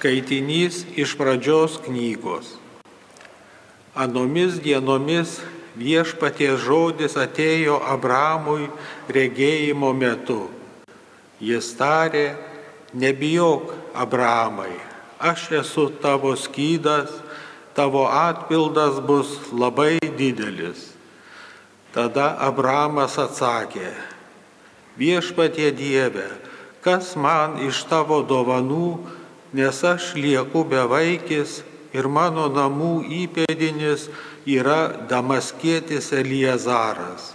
Skaitinys iš pradžios knygos. Anomis dienomis viešpaties žodis atėjo Abramui regėjimo metu. Jis tarė, nebijok Abramai, aš esu tavo skydas, tavo atpildas bus labai didelis. Tada Abramas atsakė, viešpatie Dieve, kas man iš tavo dovanų, nes aš lieku bevaikis ir mano namų įpėdinis yra damaskėtis Eliezaras.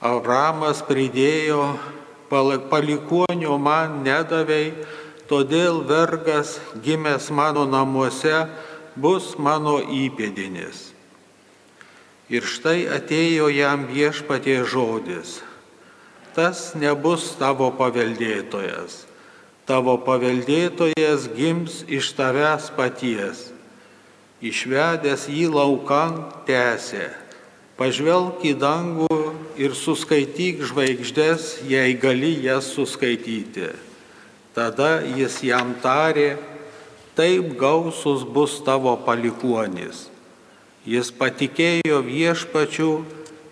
Abramas pridėjo, palikuonio man nedavei, todėl vergas gimęs mano namuose bus mano įpėdinis. Ir štai atėjo jam viešpatie žodis, tas nebus tavo paveldėtojas tavo paveldėtojas gims iš tavęs paties. Išvedęs jį laukan tęsė, pažvelk į dangų ir suskaityk žvaigždės, jei gali jas suskaityti. Tada jis jam tarė, taip gausus bus tavo palikuonis. Jis patikėjo viešpačių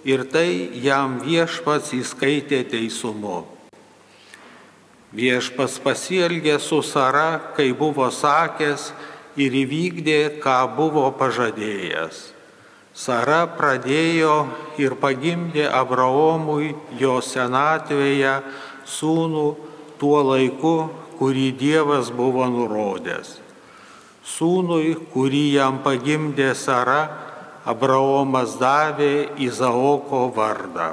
ir tai jam viešpats įskaitė teisumu. Viešpas pasielgė su Sara, kai buvo sakęs ir įvykdė, ką buvo pažadėjęs. Sara pradėjo ir pagimdė Abraomui jo senatvėje sūnų tuo laiku, kurį Dievas buvo nurodęs. Sūnui, kurį jam pagimdė Sara, Abraomas davė Izaoko vardą.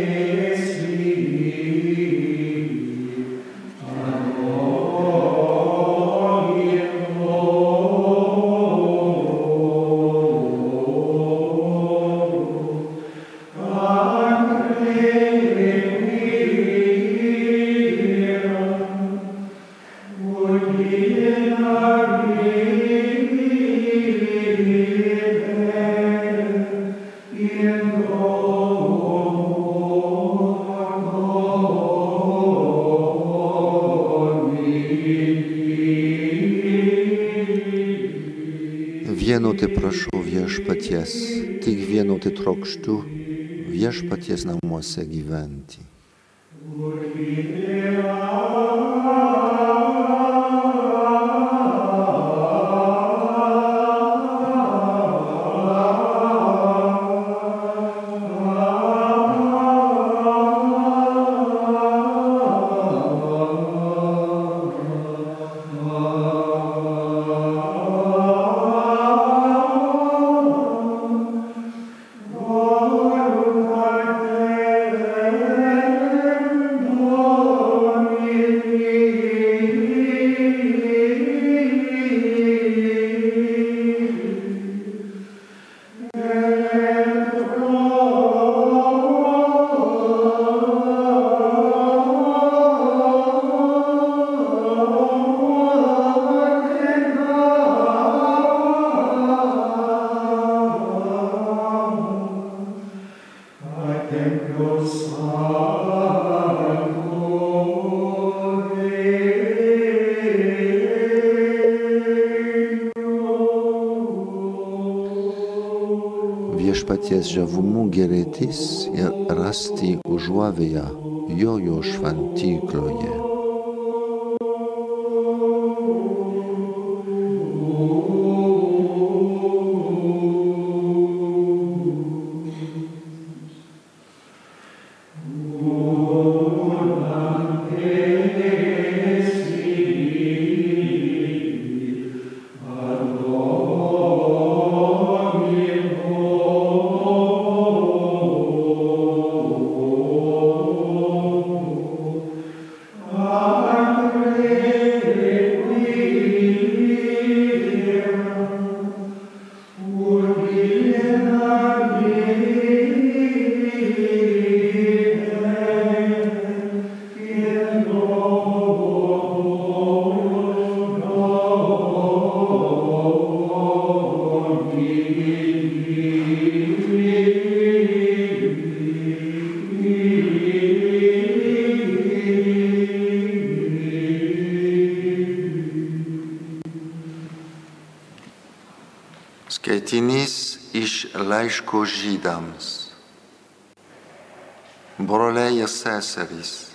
Vieno ty prašau viešpaties, tik vieno ty trokštų viešpaties namuose gyventi. Viešpaties žavumų gerėtis ir rasti užuovėją jojo šventykloje. Skaitinys iš laiško žydams. Broliai seserys.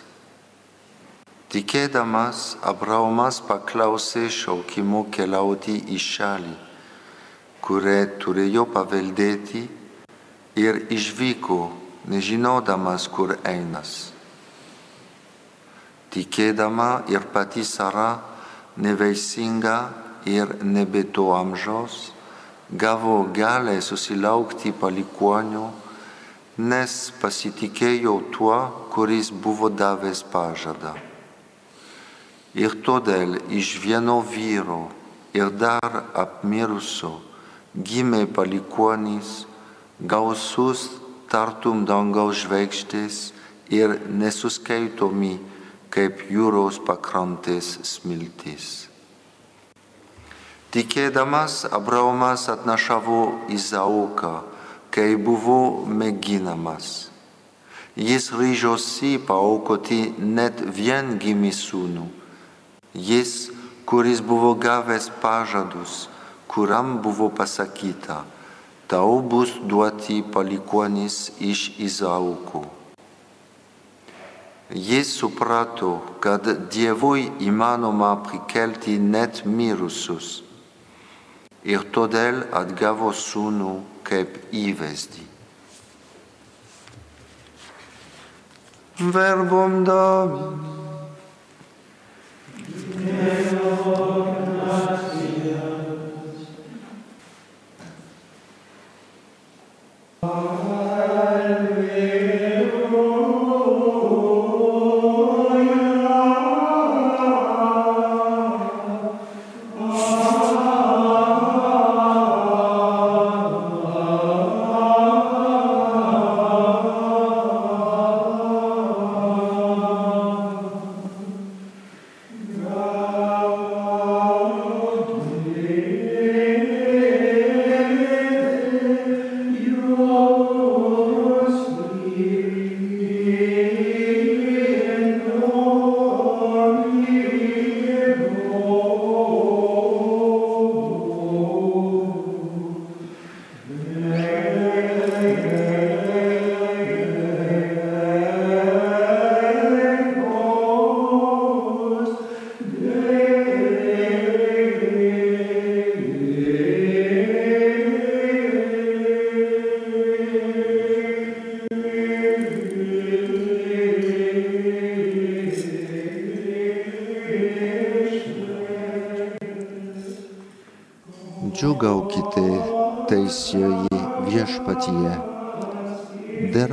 Tikėdamas, Abraomas paklausė šaukimo keliauti į šalį, kurią turėjo paveldėti ir išvyko, nežinodamas, kur einas. Tikėdama ir pati Sara, neveisinga ir nebeto amžiaus, gavo galę susilaukti palikuonių, nes pasitikėjo tuo, kuris buvo davęs pažadą. Ir todėl iš vieno vyro ir dar apmirusio gimė palikuonys, gausus tartum dangaus žvaigždės ir nesuskaitomi kaip jūros pakrantės smiltys. Tikėdamas Abraomas atnašavo Izauką, kai buvo mėginamas. Jis ryžosi paaukoti net vien gimį sūnų. Jis, kuris buvo gavęs pažadus, kuriam buvo pasakyta, tau bus duoti palikuonis iš Izaukų. Jis suprato, kad Dievui įmanoma prikelti net mirusius irtodel ad gavos sunu kep ivesdi. Verbum Domini. Deo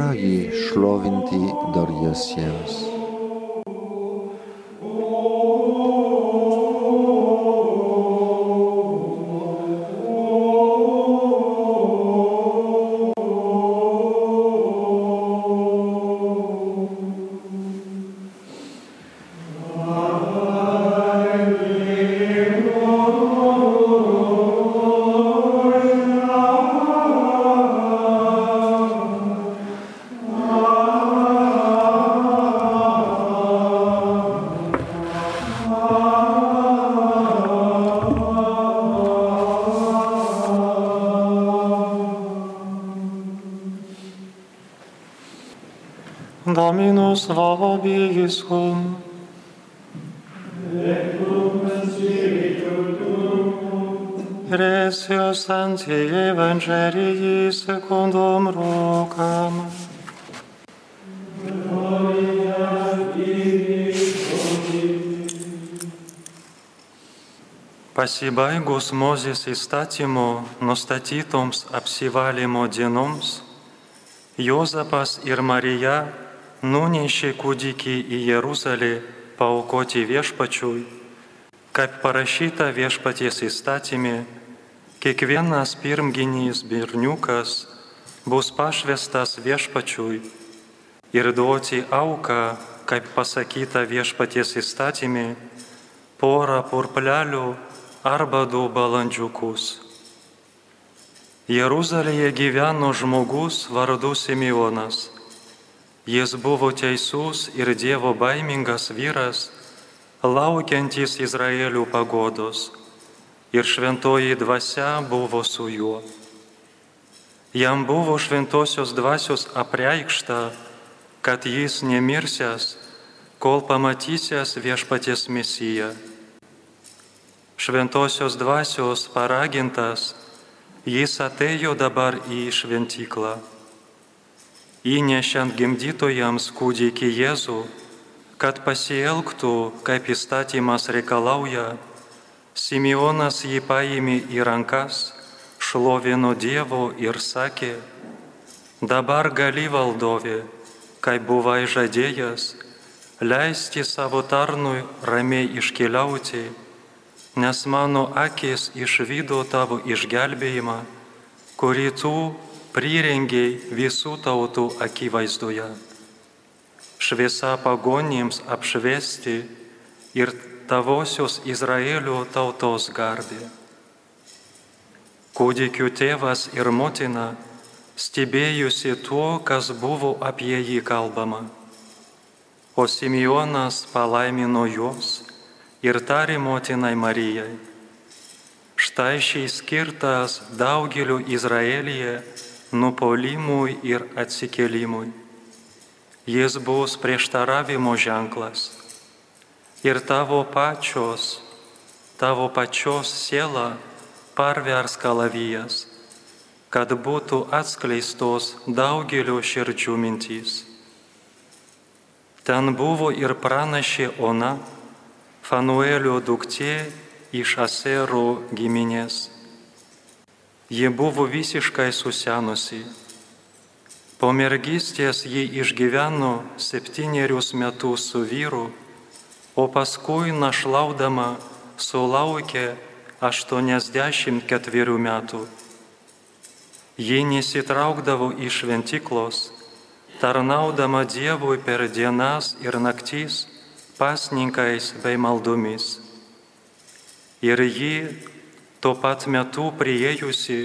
dera jį šlovinti dariesiems. Dominus vobiscum. Resius Sancti Evangelii secundum Lucam. Pasibaigus Mozės įstatymo nustatytoms apsivalymo dienoms, Jozapas ir Marija nunešė kūdikį į Jeruzalę paukoti viešpačiui, kaip parašyta viešpaties įstatymė, kiekvienas pirmginys berniukas bus pašvestas viešpačiui ir duoti auką, kaip pasakyta viešpaties įstatymė, porą purplelių arba du balandžiukus. Jeruzalėje gyveno žmogus vardu Simeonas. Jis buvo teisus ir Dievo baimingas vyras, laukiantis Izraelių pagodos. Ir šventoji dvasia buvo su juo. Jam buvo šventosios dvasios apreikšta, kad jis nemirsęs, kol pamatysęs viešpaties misiją. Šventosios dvasios paragintas, jis atėjo dabar į šventyklą. Įnešiant gimdytojams kūdikį Jėzų, kad pasielgtų, kaip įstatymas reikalauja, Simeonas jį paėmė į rankas, šlovino Dievo ir sakė, dabar gali valdovė, kaip buvai žadėjęs, leisti savo tarnui ramiai iškeliauti, nes mano akis išvydo tavo išgelbėjimą, kurį tu prirengiai visų tautų akivaizdoje. Šviesa pagonims apšviesti ir tavosios Izraelio tautos garbė. Kūdikių tėvas ir motina stebėjusi tuo, kas buvo apie jį kalbama. O Simeonas palaimino juos ir tarė motinai Marijai. Štai šiai skirtas daugeliu Izraelyje nupolimui ir atsikelimui. Jis bus prieštaravimo ženklas ir tavo pačios, tavo pačios siela parvers kalavijas, kad būtų atskleistos daugelio širdžių mintys. Ten buvo ir pranašė Ona, Fanuelio duktė iš Asero giminės. Ji buvo visiškai susenusi. Po mergystės ji išgyveno septynerius metus su vyru o paskui našlaudama sulaukė 84 metų. Ji nesitraukdavo iš šventiklos, tarnaudama Dievui per dienas ir naktys pasninkais bei maldomis. Ir ji tuo pat metu priėjusi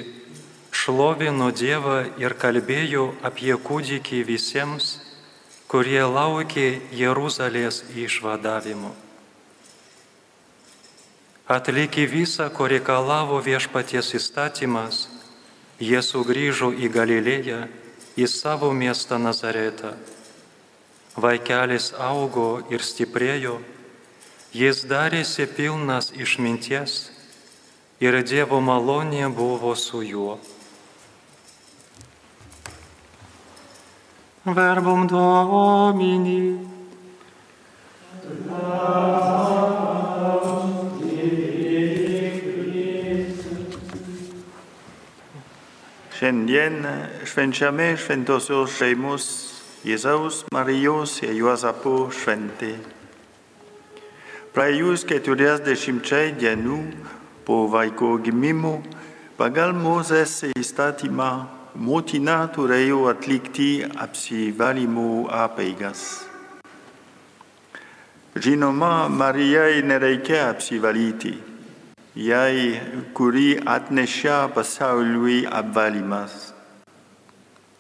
šlovino Dievą ir kalbėjo apie kūdikį visiems, kurie laukė Jeruzalės išvadavimo. Atlikę visą, ko reikalavo viešpaties įstatymas, jie sugrįžo į Galilėją, į savo miestą Nazaretą. Vaikelis augo ir stiprėjo, jis darėsi pilnas išminties ir Dievo malonė buvo su juo. verbum Domini. Šiandien švenčiame šventosios šeimos Jėzaus, Marijos ir Juozapo šventė. Praėjus keturiasdešimčiai dienų po vaiko gimimo pagal Mozės įstatymą motina turėjo atlikti apsivalymo apeigas. Žinoma, Marijai nereikia apsivalyti, jai, kuri atneša pasauliui apvalymas.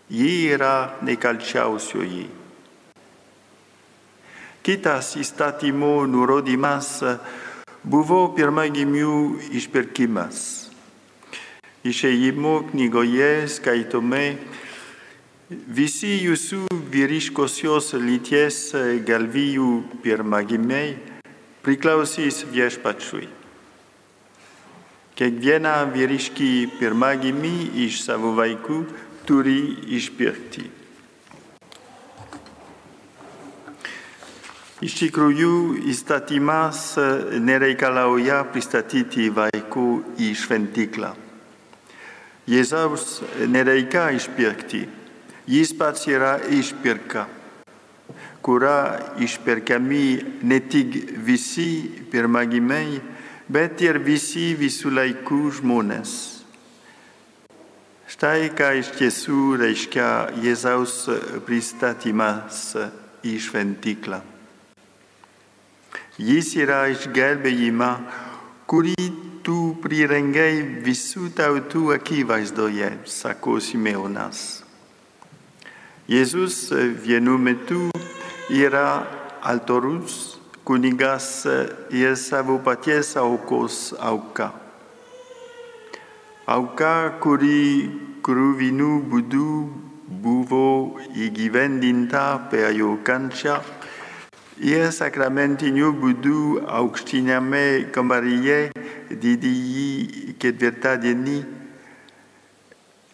Ji yra nekalčiausioji. Kitas įstatymo nurodymas buvo pirmagimių išpirkimas. Išėjimo knygoje skaitome visi jūsų vyriškosios lyties galvijų pirmagimiai priklausys viešpačiui. Kiekvieną vyriškį pirmagimį iš savo vaikų turi išpirkti. Iš tikrųjų, įstatymas nereikalauja pristatyti vaikų į šventyklą. Jėzaus nereikia išpirkti, jis pats yra išpirka, kurią išpirkami ne tik visi pirmagimiai, bet ir visi visų laikų žmonės. Štai ką iš tiesų reiškia Jėzaus pristatymas į šventyklą. Jis yra išgelbėjimą, kurį tu prirengai visų tautų akivaizdoje, sako Simeonas. Jėzus vienu metu yra altorus, kunigas ir savo paties aukos auka. Auka, kuri, krūvinų būdų buvo įgyvendinta per jo kančią ir sakramentiniu būdu aukštiname kambaryje didįjį ketvirtadienį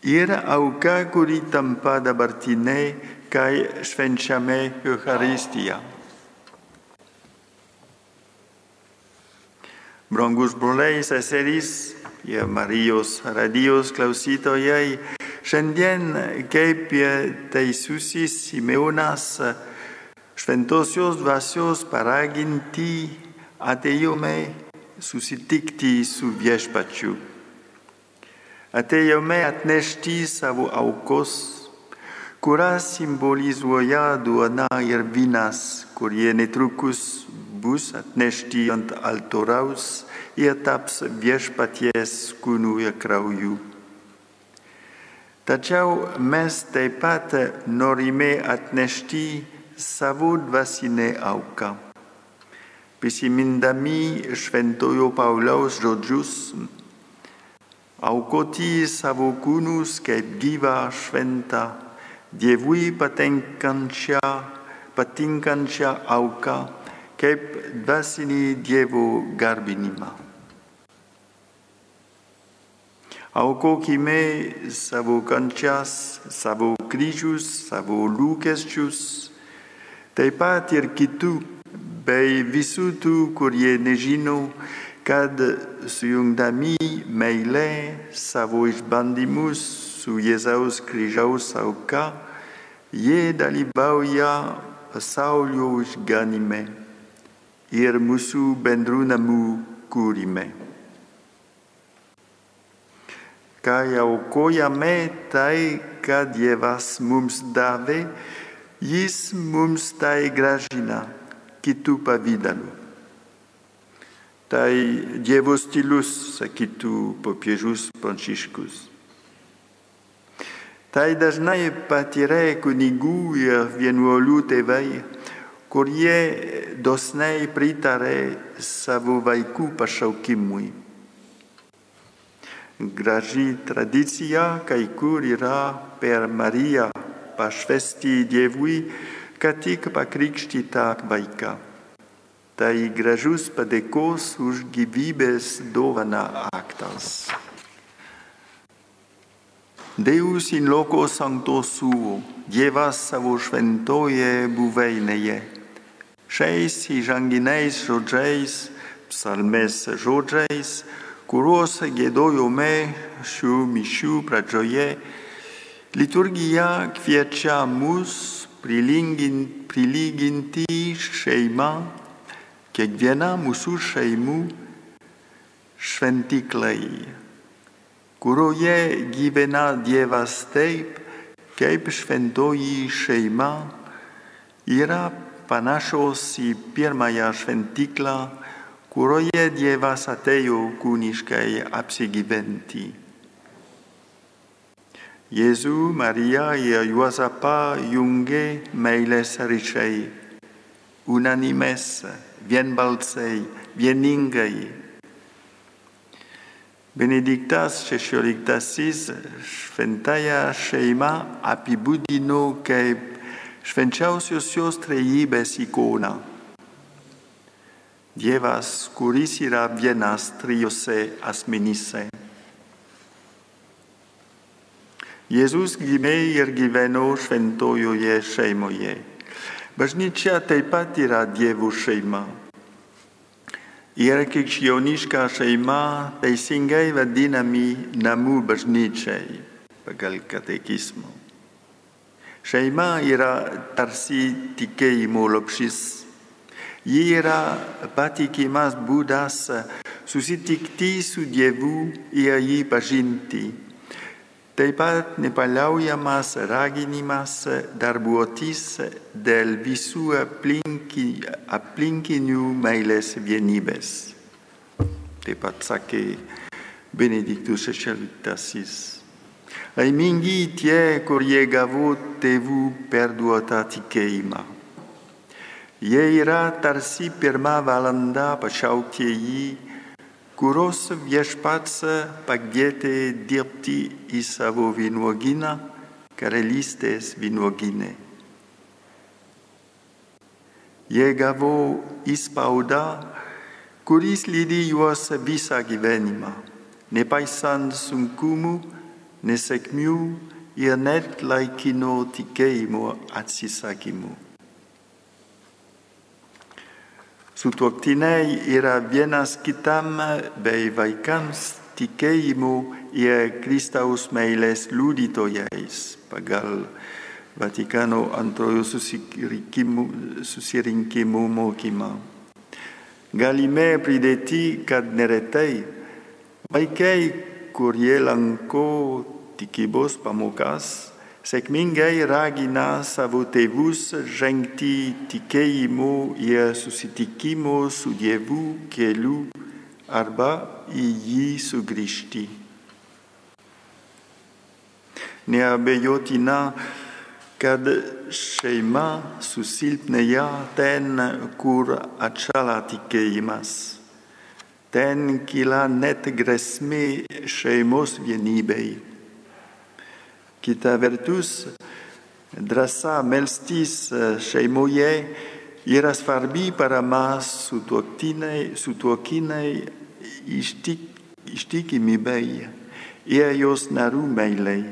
ir auka, kuri tampa dabartinė, kai švenčiame Eucharistiją. Brangus broliai, seserys ir Marijos radijos klausytojai, šiandien kaip teisusis Simeonas šventosios dvasios paraginti atėjome susitikti su viešpačiu. Atėjome atnešti savo aukos, kurią simbolizuoja duona ir vynas, kurie netrukus bus atnešti ant altoriaus ir taps viešpaties kūnų ir kraujų. Tačiau mes taip pat norime atnešti savo dvasinę auką. Prisimindami šventojo Pauliaus žodžius, aukoti savo kūnus kaip gyvą šventą, Dievui patinkančią, patinkančią auką, kaip dvasinį Dievo garbinimą. Aukokime savo kančias, savo kryžius, savo lūkesčius, taip pat ir kitų, bei visų tų, kurie nežino, kad sujungdami meilę savo išbandymus su Jėzaus kryžiaus auka, jie dalyvauja pasaulio išganime ir mūsų bendrų namų kūrime. Kai aukojame tai, ką Dievas mums davė, jis mums tai gražina kitų pavydalų. Tai Dievo stilius, sakytų popiežius Pranciškus. Tai dažnai patyrė kunigų ir vienuolių tėvai, kurie dosniai pritarė savo vaikų pašaukimui. Graži tradicija kai kur yra per Mariją pašvesti Dievui, kad tik pakrikštytą vaiką. Tai gražus padėkos už gyvybės dovana aktas. Deus in loco sancto suo, Dievas savo šventoje buveinėje. Šiais įžanginiais žodžiais, psalmės žodžiais, kuriuos gėdojome šių mišių pradžioje, liturgija kviečia mus prilyginti šeimą, kiekvieną mūsų šeimų šventiklai, kurioje gyvena Dievas taip, kaip šventoji šeima yra panašos į pirmąją šventiklą, kurioje Dievas atėjo kūniškai apsigyventi. Jėzų, Mariją ir Juozapą jungė meilės ryšiai, unanimės, vienbalsiai, vieningai. Benediktas XVI šventąją šeimą apibūdino kaip švenčiausiosios trejybės ikona. Dievas, kuris yra vienas trijose asmenyse. Jėzus gimė ir gyveno šventojoje šeimoje. Bažnyčia taip pat yra Dievo šeima. Ir krikščioniška šeima teisingai vadinami namų bažnyčiai pagal katekizmą. Šeima yra tarsi tikėjimo lopšys. Ji yra patikimas būdas susitikti su Dievu ir jį pažinti. Taip pat nepaliaujamas raginimas darbuotis dėl visų aplinki, aplinkinių meilės vienybės. Taip pat sakė Benediktus XVI. Laimingi tie, kurie gavo tėvų perduotą tikėjimą. Jie yra tarsi pirmą valandą pašauktieji kurios viešpats pakvietė dirbti į savo vynuogyną, karalystės vynuogynė. Jie gavo įspaudą, kuris lydi juos visą gyvenimą, nepaisant sunkumų, nesėkmių ir net laikino tikėjimo atsisakymų. Sutuoktiniai yra vienas kitam bei vaikams tikėjimų ir Kristaus meilės liudytojais pagal Vatikano antrojo susirinkimų mokymą. Galime pridėti, kad neretai vaikai, kurie lanko tikybos pamokas, sėkmingai ragina savo tėvus žengti tikėjimo ir susitikimo su Dievu keliu arba į jį sugrįžti. Neabejotina, kad šeima susilpnėja ten, kur atšala tikėjimas. Ten kyla net grėsmė šeimos vienybei. Kita vertus, drąsa melstis šeimoje yra svarbi parama sutuokinai ištik, ištikimybei ir jos narių meiliai.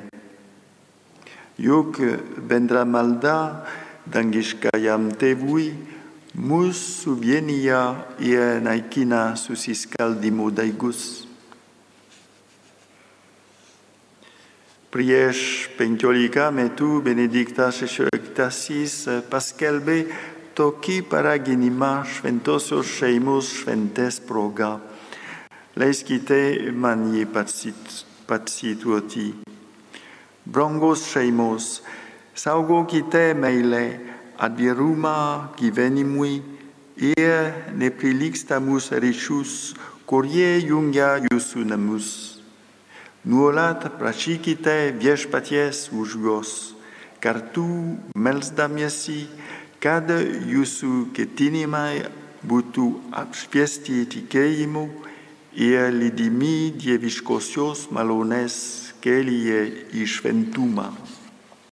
Juk bendra malda dangiškajam tėvui mūsų vienyje ir naikina susiskaldimo daigus. Prieš penkiolika metų Benediktas XVI paskelbė tokį paraginimą šventosios šeimos šventės proga. Leiskite man jį pacituoti. Brangos šeimos, saugokite meilę, atvirumą gyvenimui ir neprilygstamus ryšius, kurie jungia jūsų namus. Nuolat prašykite viešpaties už juos, kartu melsdamiesi, kad jūsų ketinimai būtų apšviesti tikėjimu ir lydimi dieviškosios malonės kelyje į šventumą.